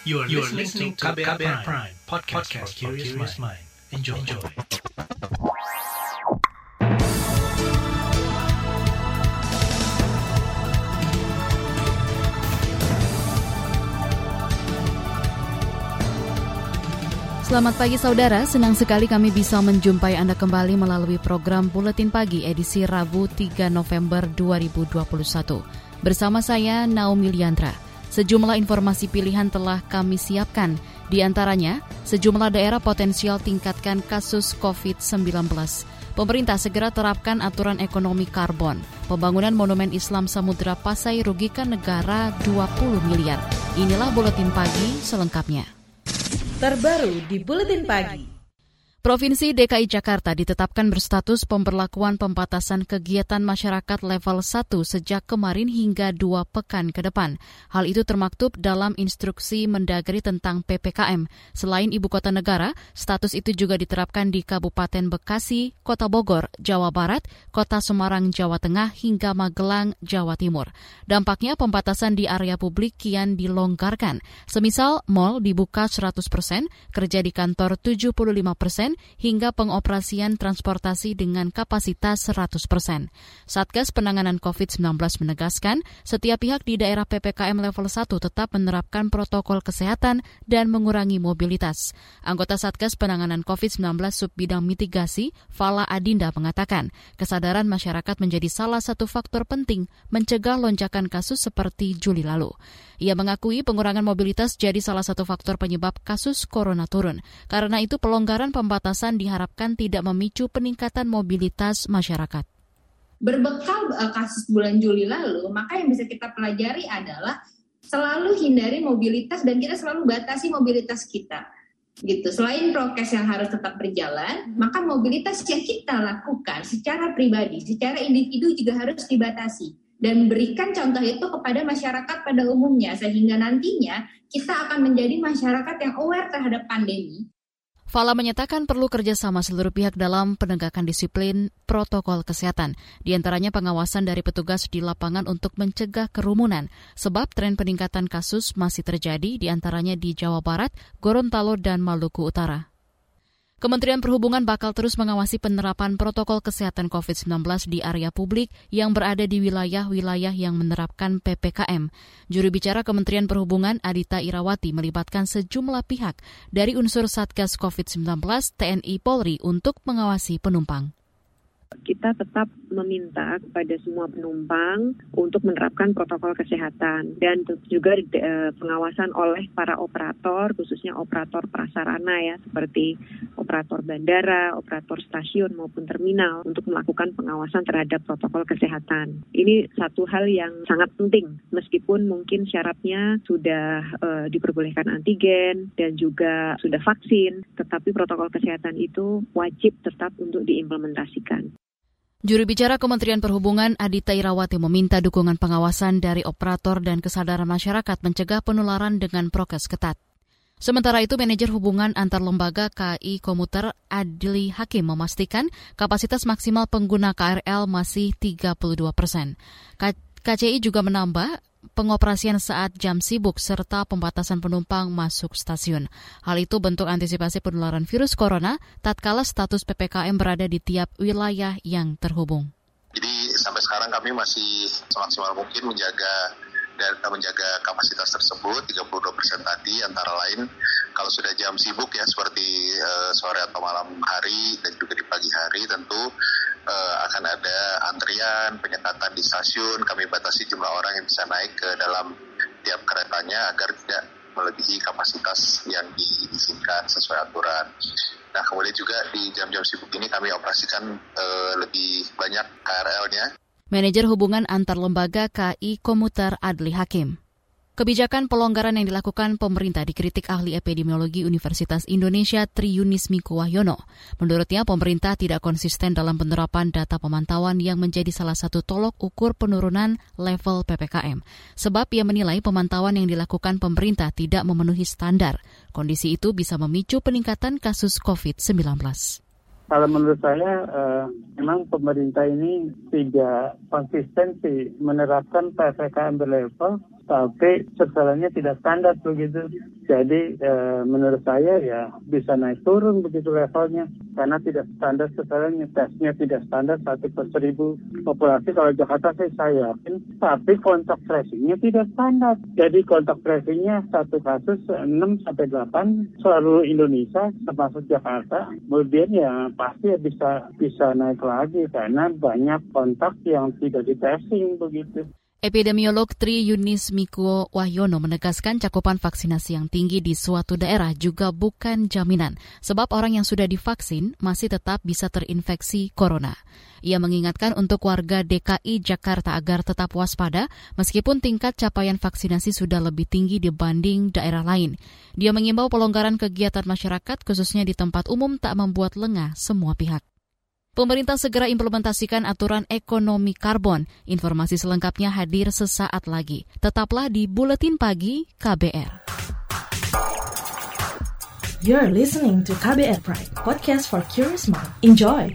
You are, you are listening to KBR, KBR Prime, Prime podcast, podcast for curious mind. Enjoy. Enjoy. Selamat pagi saudara, senang sekali kami bisa menjumpai Anda kembali melalui program Buletin Pagi edisi Rabu 3 November 2021. Bersama saya Naomi Liandra. Sejumlah informasi pilihan telah kami siapkan. Di antaranya, sejumlah daerah potensial tingkatkan kasus COVID-19. Pemerintah segera terapkan aturan ekonomi karbon. Pembangunan Monumen Islam Samudra Pasai rugikan negara 20 miliar. Inilah Buletin Pagi selengkapnya. Terbaru di Buletin Pagi. Provinsi DKI Jakarta ditetapkan berstatus pemberlakuan pembatasan kegiatan masyarakat level 1 sejak kemarin hingga dua pekan ke depan. Hal itu termaktub dalam instruksi Mendagri tentang PPKM. Selain ibu kota negara, status itu juga diterapkan di Kabupaten Bekasi, Kota Bogor, Jawa Barat, Kota Semarang, Jawa Tengah, hingga Magelang, Jawa Timur. Dampaknya pembatasan di area publik kian dilonggarkan. Semisal, mal dibuka 100 persen, kerja di kantor 75 persen, hingga pengoperasian transportasi dengan kapasitas 100 persen. Satgas Penanganan COVID-19 menegaskan setiap pihak di daerah PPKM level 1 tetap menerapkan protokol kesehatan dan mengurangi mobilitas. Anggota Satgas Penanganan COVID-19 Subbidang Mitigasi, Fala Adinda mengatakan, kesadaran masyarakat menjadi salah satu faktor penting mencegah lonjakan kasus seperti Juli lalu. Ia mengakui pengurangan mobilitas jadi salah satu faktor penyebab kasus corona turun. Karena itu pelonggaran pembatasan diharapkan tidak memicu peningkatan mobilitas masyarakat. Berbekal uh, kasus bulan Juli lalu, maka yang bisa kita pelajari adalah selalu hindari mobilitas dan kita selalu batasi mobilitas kita gitu. Selain prokes yang harus tetap berjalan, maka mobilitas yang kita lakukan secara pribadi, secara individu juga harus dibatasi dan berikan contoh itu kepada masyarakat pada umumnya sehingga nantinya kita akan menjadi masyarakat yang aware terhadap pandemi. Fala menyatakan perlu kerjasama seluruh pihak dalam penegakan disiplin protokol kesehatan, di antaranya pengawasan dari petugas di lapangan untuk mencegah kerumunan, sebab tren peningkatan kasus masih terjadi di antaranya di Jawa Barat, Gorontalo, dan Maluku Utara. Kementerian Perhubungan bakal terus mengawasi penerapan protokol kesehatan COVID-19 di area publik yang berada di wilayah-wilayah yang menerapkan PPKM. Juru bicara Kementerian Perhubungan Adita Irawati melibatkan sejumlah pihak dari unsur Satgas COVID-19 TNI Polri untuk mengawasi penumpang kita tetap meminta kepada semua penumpang untuk menerapkan protokol kesehatan dan juga e, pengawasan oleh para operator khususnya operator prasarana ya seperti operator bandara, operator stasiun maupun terminal untuk melakukan pengawasan terhadap protokol kesehatan. Ini satu hal yang sangat penting meskipun mungkin syaratnya sudah e, diperbolehkan antigen dan juga sudah vaksin, tetapi protokol kesehatan itu wajib tetap untuk diimplementasikan. Juru bicara Kementerian Perhubungan Adita Irawati meminta dukungan pengawasan dari operator dan kesadaran masyarakat mencegah penularan dengan prokes ketat. Sementara itu, manajer hubungan antar lembaga KI Komuter Adli Hakim memastikan kapasitas maksimal pengguna KRL masih 32 persen. KCI juga menambah pengoperasian saat jam sibuk serta pembatasan penumpang masuk stasiun. Hal itu bentuk antisipasi penularan virus corona tatkala status PPKM berada di tiap wilayah yang terhubung. Jadi sampai sekarang kami masih semaksimal mungkin menjaga dan menjaga kapasitas tersebut 32 persen tadi antara lain kalau sudah jam sibuk ya seperti uh, sore atau malam hari dan juga di pagi hari tentu uh, akan ada antrian penyekatan di stasiun kami batasi jumlah orang yang bisa naik ke dalam tiap keretanya agar tidak melebihi kapasitas yang diizinkan sesuai aturan. Nah, kemudian juga di jam-jam sibuk ini kami operasikan uh, lebih banyak KRL-nya Manajer Hubungan Antar Lembaga KI Komuter Adli Hakim. Kebijakan pelonggaran yang dilakukan pemerintah dikritik ahli epidemiologi Universitas Indonesia Triunis Miko Wahyono. Menurutnya, pemerintah tidak konsisten dalam penerapan data pemantauan yang menjadi salah satu tolok ukur penurunan level PPKM. Sebab ia menilai pemantauan yang dilakukan pemerintah tidak memenuhi standar. Kondisi itu bisa memicu peningkatan kasus COVID-19. Kalau menurut saya uh, memang pemerintah ini tidak konsisten sih menerapkan PPKM berlevel tapi surveillance tidak standar begitu. Jadi eh, menurut saya ya bisa naik turun begitu levelnya karena tidak standar surveillance tesnya tidak standar satu per seribu populasi kalau Jakarta sih saya yakin tapi kontak tracingnya tidak standar. Jadi kontak tracingnya satu kasus 6 sampai 8 seluruh Indonesia termasuk Jakarta. Kemudian ya pasti bisa bisa naik lagi karena banyak kontak yang tidak di tracing begitu. Epidemiolog Tri Yunis Miko Wahyono menegaskan cakupan vaksinasi yang tinggi di suatu daerah juga bukan jaminan, sebab orang yang sudah divaksin masih tetap bisa terinfeksi corona. Ia mengingatkan untuk warga DKI Jakarta agar tetap waspada meskipun tingkat capaian vaksinasi sudah lebih tinggi dibanding daerah lain. Dia mengimbau pelonggaran kegiatan masyarakat khususnya di tempat umum tak membuat lengah semua pihak. Pemerintah segera implementasikan aturan ekonomi karbon. Informasi selengkapnya hadir sesaat lagi. Tetaplah di Buletin Pagi KBR. You're listening to KBR Pride, podcast for curious mind. Enjoy!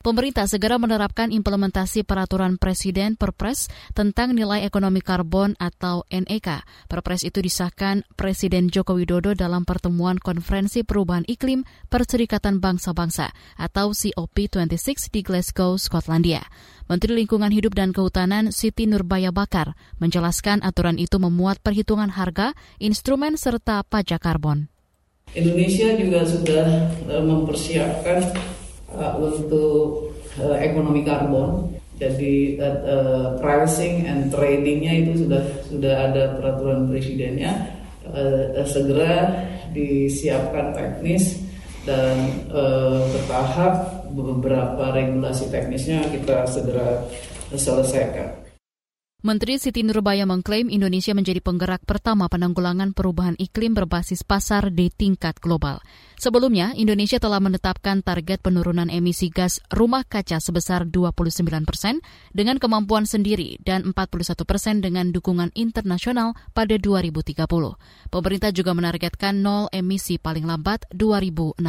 Pemerintah segera menerapkan implementasi peraturan Presiden Perpres tentang nilai ekonomi karbon atau NEK. Perpres itu disahkan Presiden Joko Widodo dalam pertemuan Konferensi Perubahan Iklim Perserikatan Bangsa-Bangsa atau COP26 di Glasgow, Skotlandia. Menteri Lingkungan Hidup dan Kehutanan Siti Nurbaya Bakar menjelaskan aturan itu memuat perhitungan harga, instrumen serta pajak karbon. Indonesia juga sudah eh, mempersiapkan uh, untuk uh, ekonomi karbon. Jadi uh, uh, pricing and tradingnya itu sudah sudah ada peraturan presidennya. Uh, uh, segera disiapkan teknis dan uh, bertahap beberapa regulasi teknisnya kita segera selesaikan. Menteri Siti Nurbaya mengklaim Indonesia menjadi penggerak pertama penanggulangan perubahan iklim berbasis pasar di tingkat global. Sebelumnya, Indonesia telah menetapkan target penurunan emisi gas rumah kaca sebesar 29 persen dengan kemampuan sendiri dan 41 persen dengan dukungan internasional pada 2030. Pemerintah juga menargetkan nol emisi paling lambat 2060.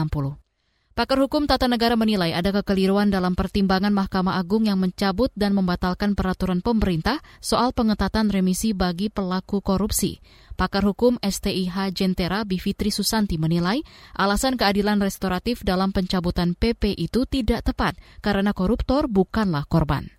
Pakar hukum tata negara menilai ada kekeliruan dalam pertimbangan Mahkamah Agung yang mencabut dan membatalkan peraturan pemerintah soal pengetatan remisi bagi pelaku korupsi. Pakar hukum STIH Jentera Bivitri Susanti menilai alasan keadilan restoratif dalam pencabutan PP itu tidak tepat karena koruptor bukanlah korban.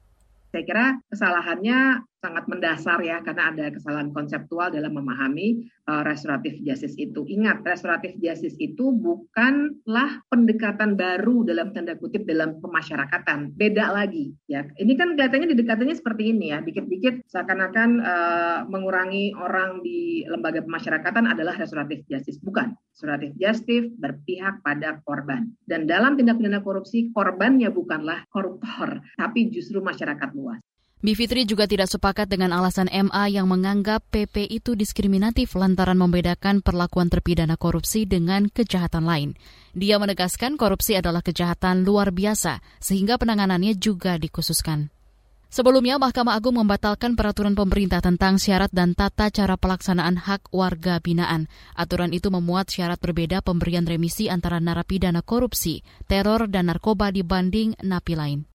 Saya kira kesalahannya sangat mendasar ya karena ada kesalahan konseptual dalam memahami uh, restoratif justice itu. Ingat, restoratif justice itu bukanlah pendekatan baru dalam tanda kutip dalam pemasyarakatan. Beda lagi ya. Ini kan kelihatannya didekatannya seperti ini ya. Dikit-dikit seakan-akan uh, mengurangi orang di lembaga pemasyarakatan adalah restoratif justice. Bukan. Restoratif justice berpihak pada korban. Dan dalam tindak pidana korupsi korbannya bukanlah koruptor, tapi justru masyarakat luas. Bivitri juga tidak sepakat dengan alasan MA yang menganggap PP itu diskriminatif lantaran membedakan perlakuan terpidana korupsi dengan kejahatan lain. Dia menegaskan korupsi adalah kejahatan luar biasa, sehingga penanganannya juga dikhususkan. Sebelumnya, Mahkamah Agung membatalkan peraturan pemerintah tentang syarat dan tata cara pelaksanaan hak warga binaan. Aturan itu memuat syarat berbeda pemberian remisi antara narapidana korupsi, teror, dan narkoba dibanding napi lain.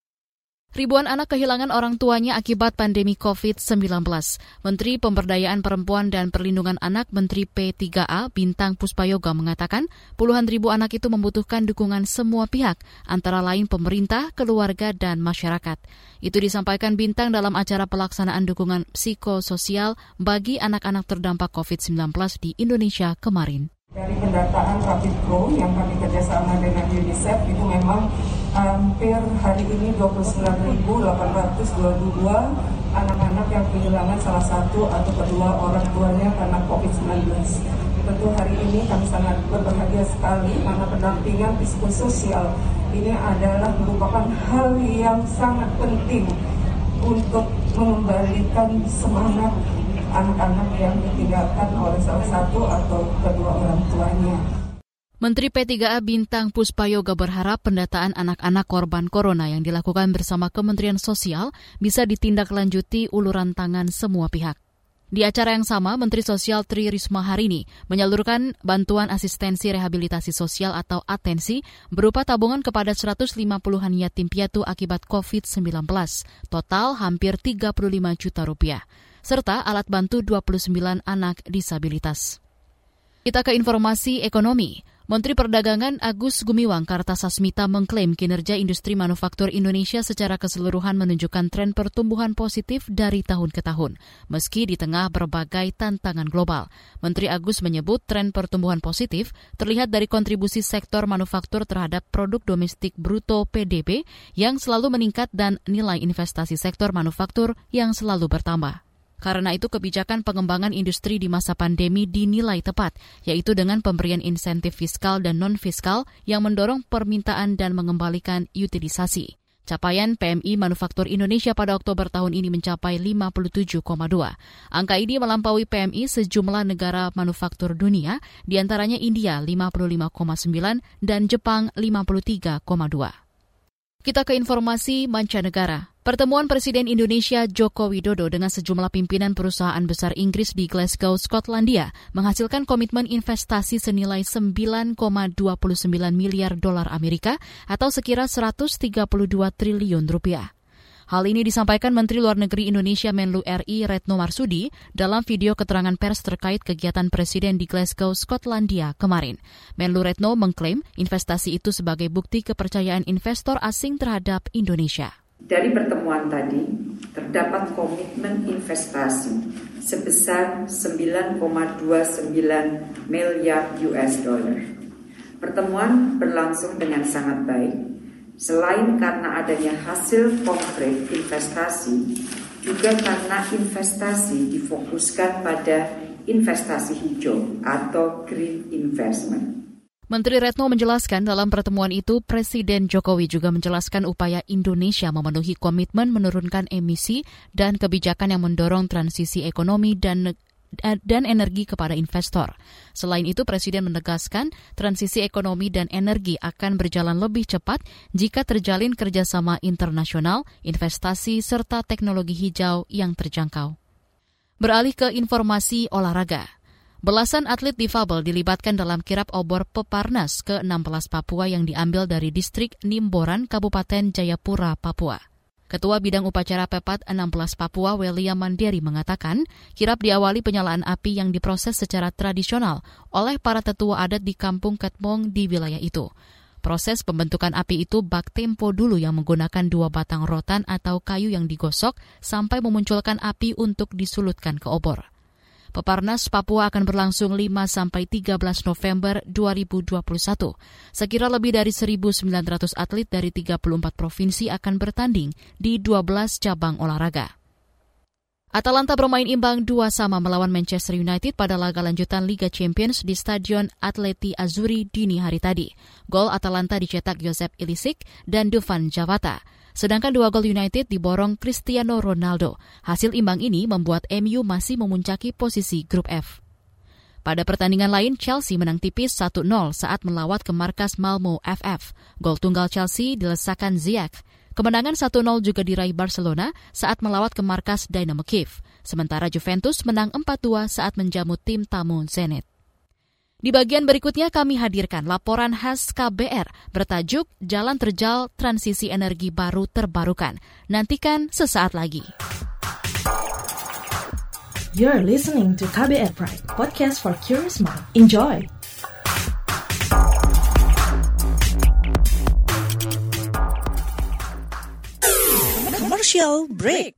Ribuan anak kehilangan orang tuanya akibat pandemi COVID-19. Menteri Pemberdayaan Perempuan dan Perlindungan Anak Menteri P3A Bintang Puspayoga mengatakan puluhan ribu anak itu membutuhkan dukungan semua pihak, antara lain pemerintah, keluarga, dan masyarakat. Itu disampaikan Bintang dalam acara pelaksanaan dukungan psikososial bagi anak-anak terdampak COVID-19 di Indonesia kemarin. Dari pendataan Rapid Pro yang kami kerjasama dengan UNICEF itu memang hampir hari ini 29.822 anak-anak yang kehilangan salah satu atau kedua orang tuanya karena COVID-19. Tentu hari ini kami sangat berbahagia sekali karena pendampingan psikososial ini adalah merupakan hal yang sangat penting untuk mengembalikan semangat anak-anak yang ditinggalkan oleh salah satu atau kedua orang tuanya. Menteri P3A Bintang Puspayoga berharap pendataan anak-anak korban corona yang dilakukan bersama Kementerian Sosial bisa ditindaklanjuti uluran tangan semua pihak. Di acara yang sama, Menteri Sosial Tri Risma hari ini menyalurkan bantuan asistensi rehabilitasi sosial atau atensi berupa tabungan kepada 150-an yatim piatu akibat COVID-19, total hampir 35 juta rupiah, serta alat bantu 29 anak disabilitas. Kita ke informasi ekonomi. Menteri Perdagangan Agus Gumiwang Kartasasmita mengklaim kinerja industri manufaktur Indonesia secara keseluruhan menunjukkan tren pertumbuhan positif dari tahun ke tahun, meski di tengah berbagai tantangan global. Menteri Agus menyebut tren pertumbuhan positif terlihat dari kontribusi sektor manufaktur terhadap produk domestik bruto PDB yang selalu meningkat dan nilai investasi sektor manufaktur yang selalu bertambah. Karena itu kebijakan pengembangan industri di masa pandemi dinilai tepat, yaitu dengan pemberian insentif fiskal dan non-fiskal yang mendorong permintaan dan mengembalikan utilisasi. Capaian PMI Manufaktur Indonesia pada Oktober tahun ini mencapai 57,2. Angka ini melampaui PMI sejumlah negara manufaktur dunia, di antaranya India 55,9 dan Jepang 53,2. Kita ke informasi mancanegara. Pertemuan Presiden Indonesia Joko Widodo dengan sejumlah pimpinan perusahaan besar Inggris di Glasgow, Skotlandia menghasilkan komitmen investasi senilai 9,29 miliar dolar Amerika atau sekira 132 triliun rupiah. Hal ini disampaikan Menteri Luar Negeri Indonesia Menlu RI Retno Marsudi dalam video keterangan pers terkait kegiatan Presiden di Glasgow, Skotlandia kemarin. Menlu Retno mengklaim investasi itu sebagai bukti kepercayaan investor asing terhadap Indonesia. Dari pertemuan tadi, terdapat komitmen investasi sebesar 9,29 miliar US dollar. Pertemuan berlangsung dengan sangat baik, selain karena adanya hasil konkret investasi, juga karena investasi difokuskan pada investasi hijau atau green investment. Menteri Retno menjelaskan dalam pertemuan itu Presiden Jokowi juga menjelaskan upaya Indonesia memenuhi komitmen menurunkan emisi dan kebijakan yang mendorong transisi ekonomi dan dan energi kepada investor. Selain itu, Presiden menegaskan transisi ekonomi dan energi akan berjalan lebih cepat jika terjalin kerjasama internasional, investasi, serta teknologi hijau yang terjangkau. Beralih ke informasi olahraga. Belasan atlet difabel dilibatkan dalam kirap obor Peparnas ke-16 Papua yang diambil dari distrik Nimboran, Kabupaten Jayapura, Papua. Ketua Bidang Upacara Pepat 16 Papua, William Mandiri, mengatakan kirap diawali penyalaan api yang diproses secara tradisional oleh para tetua adat di kampung Ketmong di wilayah itu. Proses pembentukan api itu bak tempo dulu yang menggunakan dua batang rotan atau kayu yang digosok sampai memunculkan api untuk disulutkan ke obor. Peparnas Papua akan berlangsung 5 sampai 13 November 2021. Sekira lebih dari 1.900 atlet dari 34 provinsi akan bertanding di 12 cabang olahraga. Atalanta bermain imbang dua sama melawan Manchester United pada laga lanjutan Liga Champions di Stadion Atleti Azuri dini hari tadi. Gol Atalanta dicetak Josep Ilisic dan Dufan Javata. Sedangkan dua gol United diborong Cristiano Ronaldo. Hasil imbang ini membuat MU masih memuncaki posisi grup F. Pada pertandingan lain, Chelsea menang tipis 1-0 saat melawat ke markas Malmo FF. Gol tunggal Chelsea dilesakan Ziyech. Kemenangan 1-0 juga diraih Barcelona saat melawat ke markas Dynamo Kiev. Sementara Juventus menang 4-2 saat menjamu tim tamu Zenit. Di bagian berikutnya kami hadirkan laporan khas KBR bertajuk Jalan Terjal Transisi Energi Baru Terbarukan. Nantikan sesaat lagi. You're listening to KBR Pride, podcast for curious mind. Enjoy! Commercial break.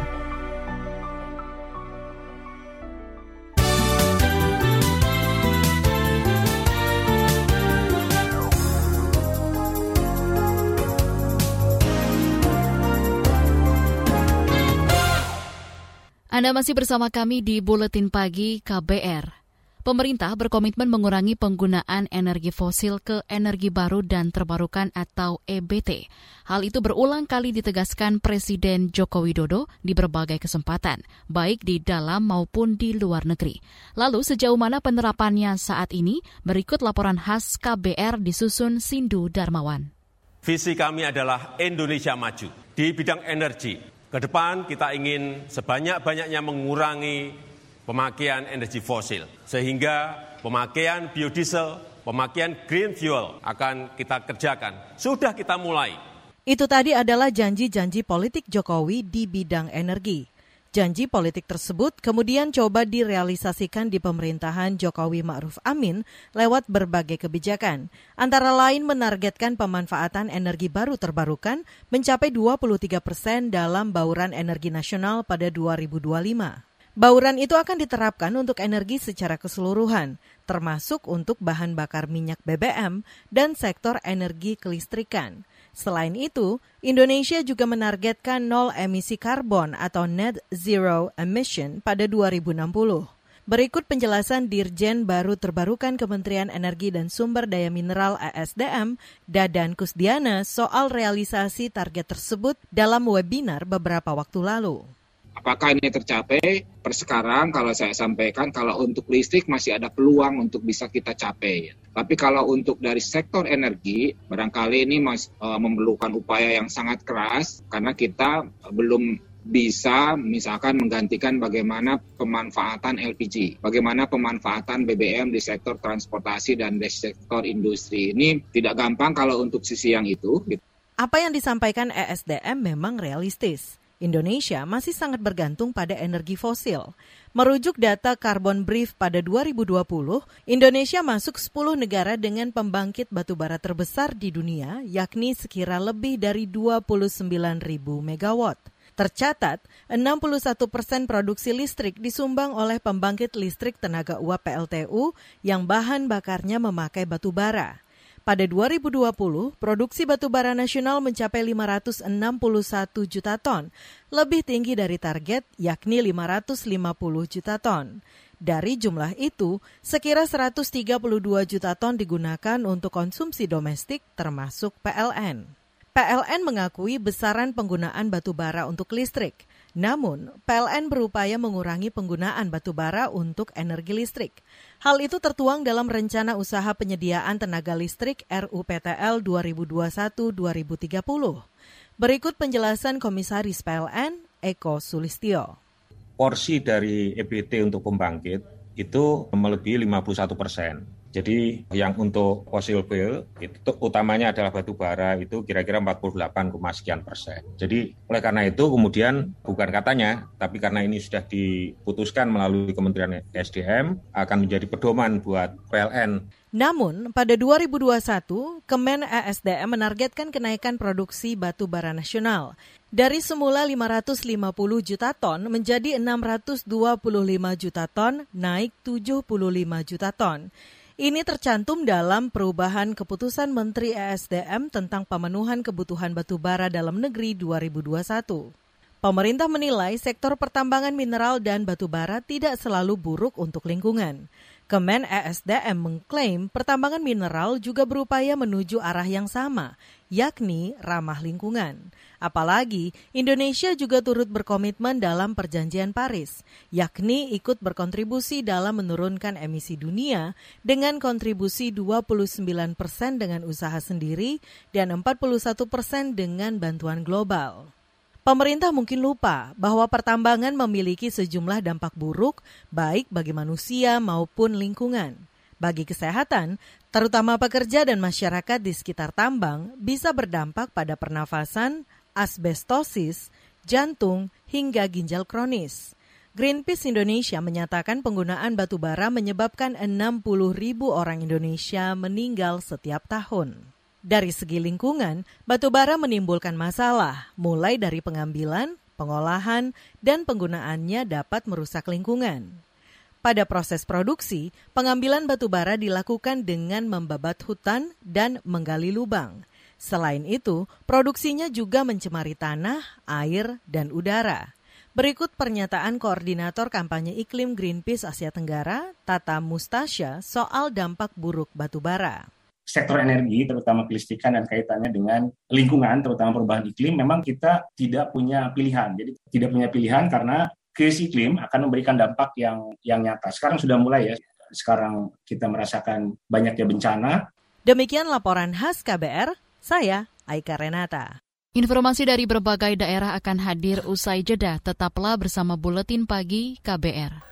Anda masih bersama kami di Buletin Pagi KBR. Pemerintah berkomitmen mengurangi penggunaan energi fosil ke energi baru dan terbarukan atau EBT. Hal itu berulang kali ditegaskan Presiden Joko Widodo di berbagai kesempatan, baik di dalam maupun di luar negeri. Lalu sejauh mana penerapannya saat ini? Berikut laporan khas KBR disusun Sindu Darmawan. Visi kami adalah Indonesia maju di bidang energi, ke depan kita ingin sebanyak-banyaknya mengurangi pemakaian energi fosil, sehingga pemakaian biodiesel, pemakaian green fuel akan kita kerjakan. Sudah kita mulai. Itu tadi adalah janji-janji politik Jokowi di bidang energi. Janji politik tersebut kemudian coba direalisasikan di pemerintahan Jokowi Ma'ruf Amin lewat berbagai kebijakan, antara lain menargetkan pemanfaatan energi baru terbarukan mencapai 23 persen dalam bauran energi nasional pada 2025. Bauran itu akan diterapkan untuk energi secara keseluruhan, termasuk untuk bahan bakar minyak BBM dan sektor energi kelistrikan. Selain itu, Indonesia juga menargetkan nol emisi karbon atau net zero emission pada 2060. Berikut penjelasan Dirjen Baru Terbarukan Kementerian Energi dan Sumber Daya Mineral ESDM, Dadan Kusdiana, soal realisasi target tersebut dalam webinar beberapa waktu lalu. Apakah ini tercapai? Per sekarang kalau saya sampaikan kalau untuk listrik masih ada peluang untuk bisa kita capai. Tapi kalau untuk dari sektor energi, barangkali ini mas, uh, memerlukan upaya yang sangat keras karena kita belum bisa misalkan menggantikan bagaimana pemanfaatan LPG, bagaimana pemanfaatan BBM di sektor transportasi dan di sektor industri. Ini tidak gampang kalau untuk sisi yang itu. Apa yang disampaikan ESDM memang realistis. Indonesia masih sangat bergantung pada energi fosil. Merujuk data Carbon Brief pada 2020, Indonesia masuk 10 negara dengan pembangkit batubara terbesar di dunia, yakni sekira lebih dari 29 ribu megawatt. Tercatat, 61 persen produksi listrik disumbang oleh pembangkit listrik tenaga uap PLTU yang bahan bakarnya memakai batu bara. Pada 2020, produksi batubara nasional mencapai 561 juta ton, lebih tinggi dari target yakni 550 juta ton. Dari jumlah itu, sekira 132 juta ton digunakan untuk konsumsi domestik termasuk PLN. PLN mengakui besaran penggunaan batubara untuk listrik. Namun, PLN berupaya mengurangi penggunaan batu bara untuk energi listrik. Hal itu tertuang dalam Rencana Usaha Penyediaan Tenaga Listrik RUPTL 2021-2030. Berikut penjelasan Komisaris PLN, Eko Sulistio. Porsi dari EBT untuk pembangkit itu melebihi 51 persen. Jadi yang untuk fossil fuel itu utamanya adalah batu bara itu kira-kira 48, sekian persen. Jadi oleh karena itu kemudian bukan katanya, tapi karena ini sudah diputuskan melalui Kementerian SDM akan menjadi pedoman buat PLN. Namun, pada 2021, Kemen ESDM menargetkan kenaikan produksi batu bara nasional dari semula 550 juta ton menjadi 625 juta ton, naik 75 juta ton. Ini tercantum dalam perubahan keputusan Menteri ESDM tentang pemenuhan kebutuhan batubara dalam negeri 2021. Pemerintah menilai sektor pertambangan mineral dan batubara tidak selalu buruk untuk lingkungan. Kemen ESDM mengklaim pertambangan mineral juga berupaya menuju arah yang sama, yakni ramah lingkungan. Apalagi Indonesia juga turut berkomitmen dalam perjanjian Paris, yakni ikut berkontribusi dalam menurunkan emisi dunia dengan kontribusi 29 persen dengan usaha sendiri dan 41 persen dengan bantuan global. Pemerintah mungkin lupa bahwa pertambangan memiliki sejumlah dampak buruk baik bagi manusia maupun lingkungan. Bagi kesehatan, terutama pekerja dan masyarakat di sekitar tambang bisa berdampak pada pernafasan, asbestosis, jantung, hingga ginjal kronis. Greenpeace Indonesia menyatakan penggunaan batu bara menyebabkan 60 ribu orang Indonesia meninggal setiap tahun. Dari segi lingkungan, batu bara menimbulkan masalah, mulai dari pengambilan, pengolahan, dan penggunaannya dapat merusak lingkungan. Pada proses produksi, pengambilan batu bara dilakukan dengan membabat hutan dan menggali lubang. Selain itu, produksinya juga mencemari tanah, air, dan udara. Berikut pernyataan Koordinator Kampanye Iklim Greenpeace Asia Tenggara, Tata Mustasya, soal dampak buruk batubara. Sektor energi, terutama kelistrikan dan kaitannya dengan lingkungan, terutama perubahan iklim, memang kita tidak punya pilihan. Jadi tidak punya pilihan karena krisis iklim akan memberikan dampak yang yang nyata. Sekarang sudah mulai ya. Sekarang kita merasakan banyaknya bencana. Demikian laporan khas KBR, saya Aika Renata. Informasi dari berbagai daerah akan hadir usai jeda. Tetaplah bersama Buletin Pagi KBR.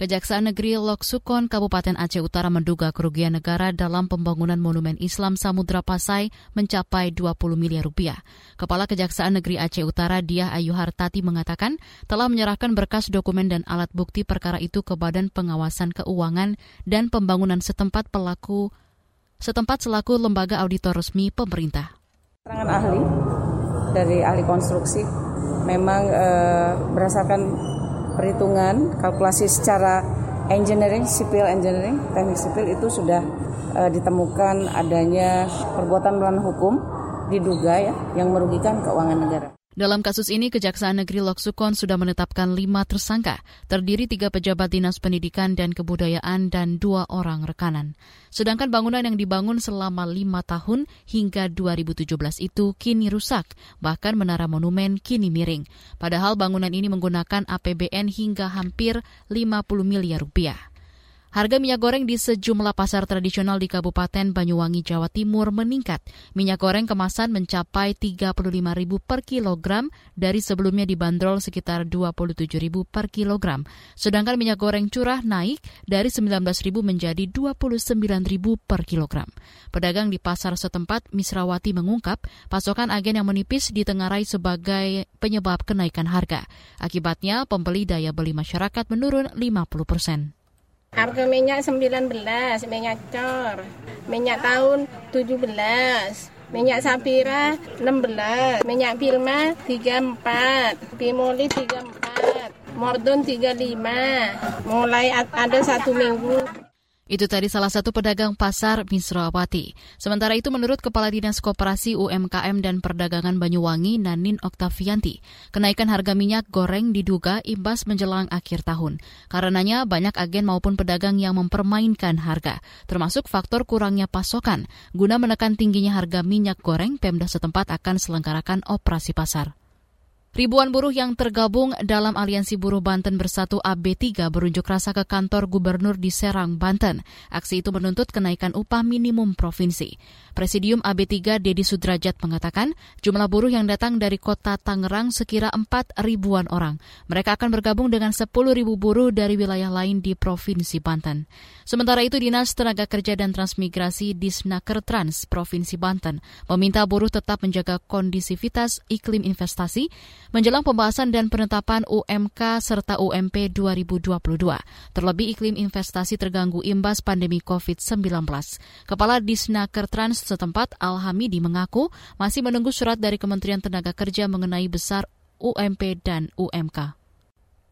Kejaksaan Negeri Lok Sukon, Kabupaten Aceh Utara menduga kerugian negara dalam pembangunan Monumen Islam Samudra Pasai mencapai 20 miliar rupiah. Kepala Kejaksaan Negeri Aceh Utara Diah Ayu Hartati mengatakan telah menyerahkan berkas dokumen dan alat bukti perkara itu ke Badan Pengawasan Keuangan dan Pembangunan setempat pelaku setempat selaku lembaga auditor resmi pemerintah. Keterangan ahli dari ahli konstruksi memang uh, berdasarkan perhitungan kalkulasi secara engineering, civil engineering, teknik sipil itu sudah uh, ditemukan adanya perbuatan melawan hukum diduga ya yang merugikan keuangan negara. Dalam kasus ini, Kejaksaan Negeri Loksukon sudah menetapkan lima tersangka, terdiri tiga pejabat dinas pendidikan dan kebudayaan dan dua orang rekanan. Sedangkan bangunan yang dibangun selama lima tahun hingga 2017 itu kini rusak, bahkan menara monumen kini miring. Padahal bangunan ini menggunakan APBN hingga hampir 50 miliar rupiah. Harga minyak goreng di sejumlah pasar tradisional di Kabupaten Banyuwangi, Jawa Timur meningkat. Minyak goreng kemasan mencapai Rp35.000 per kilogram dari sebelumnya dibanderol sekitar Rp27.000 per kilogram. Sedangkan minyak goreng curah naik dari Rp19.000 menjadi Rp29.000 per kilogram. Pedagang di pasar setempat Misrawati mengungkap pasokan agen yang menipis ditengarai sebagai penyebab kenaikan harga. Akibatnya pembeli daya beli masyarakat menurun 50 persen. Harga minyak 19, minyak cor, minyak tahun 17, minyak sapira 16, minyak Pilma 34, Pimoli 34, Mordon 35, mulai ada satu minggu. Itu tadi salah satu pedagang pasar Misrawati. Sementara itu menurut Kepala Dinas Koperasi UMKM dan Perdagangan Banyuwangi Nanin Oktavianti, kenaikan harga minyak goreng diduga imbas menjelang akhir tahun. Karenanya banyak agen maupun pedagang yang mempermainkan harga, termasuk faktor kurangnya pasokan. Guna menekan tingginya harga minyak goreng, Pemda setempat akan selenggarakan operasi pasar. Ribuan buruh yang tergabung dalam Aliansi Buruh Banten Bersatu AB3 berunjuk rasa ke kantor gubernur di Serang, Banten. Aksi itu menuntut kenaikan upah minimum provinsi. Presidium AB3 Dedi Sudrajat mengatakan jumlah buruh yang datang dari kota Tangerang sekira 4 ribuan orang. Mereka akan bergabung dengan 10 ribu buruh dari wilayah lain di Provinsi Banten. Sementara itu Dinas Tenaga Kerja dan Transmigrasi Disnaker Trans Provinsi Banten meminta buruh tetap menjaga kondisivitas iklim investasi menjelang pembahasan dan penetapan UMK serta UMP 2022. Terlebih iklim investasi terganggu imbas pandemi COVID-19. Kepala Disnaker Trans setempat Al-Hamidi mengaku masih menunggu surat dari Kementerian Tenaga Kerja mengenai besar UMP dan UMK.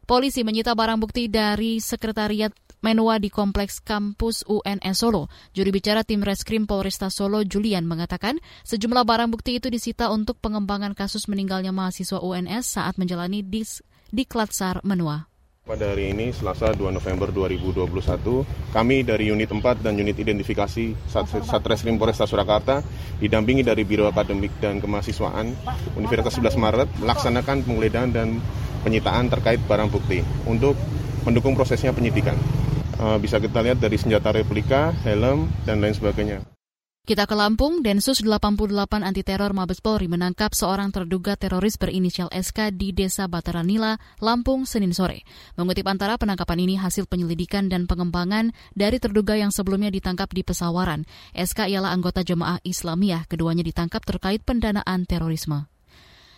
Polisi menyita barang bukti dari Sekretariat Menua di Kompleks Kampus UNS Solo. Juri bicara tim Reskrim Polresta Solo, Julian, mengatakan sejumlah barang bukti itu disita untuk pengembangan kasus meninggalnya mahasiswa UNS saat menjalani dis di Klatsar Menua. Pada hari ini, Selasa 2 November 2021, kami dari Unit 4 dan Unit Identifikasi Satreskrim Polresta Surakarta didampingi dari Biro Akademik dan Kemahasiswaan Universitas 11 Maret melaksanakan penggeledahan dan penyitaan terkait barang bukti untuk mendukung prosesnya penyidikan. Uh, bisa kita lihat dari senjata replika, helm, dan lain sebagainya. Kita ke Lampung, Densus 88 Anti Teror Mabes Polri menangkap seorang terduga teroris berinisial SK di Desa Bataranila, Lampung, Senin sore. Mengutip antara penangkapan ini hasil penyelidikan dan pengembangan dari terduga yang sebelumnya ditangkap di Pesawaran. SK ialah anggota jemaah Islamiyah, keduanya ditangkap terkait pendanaan terorisme.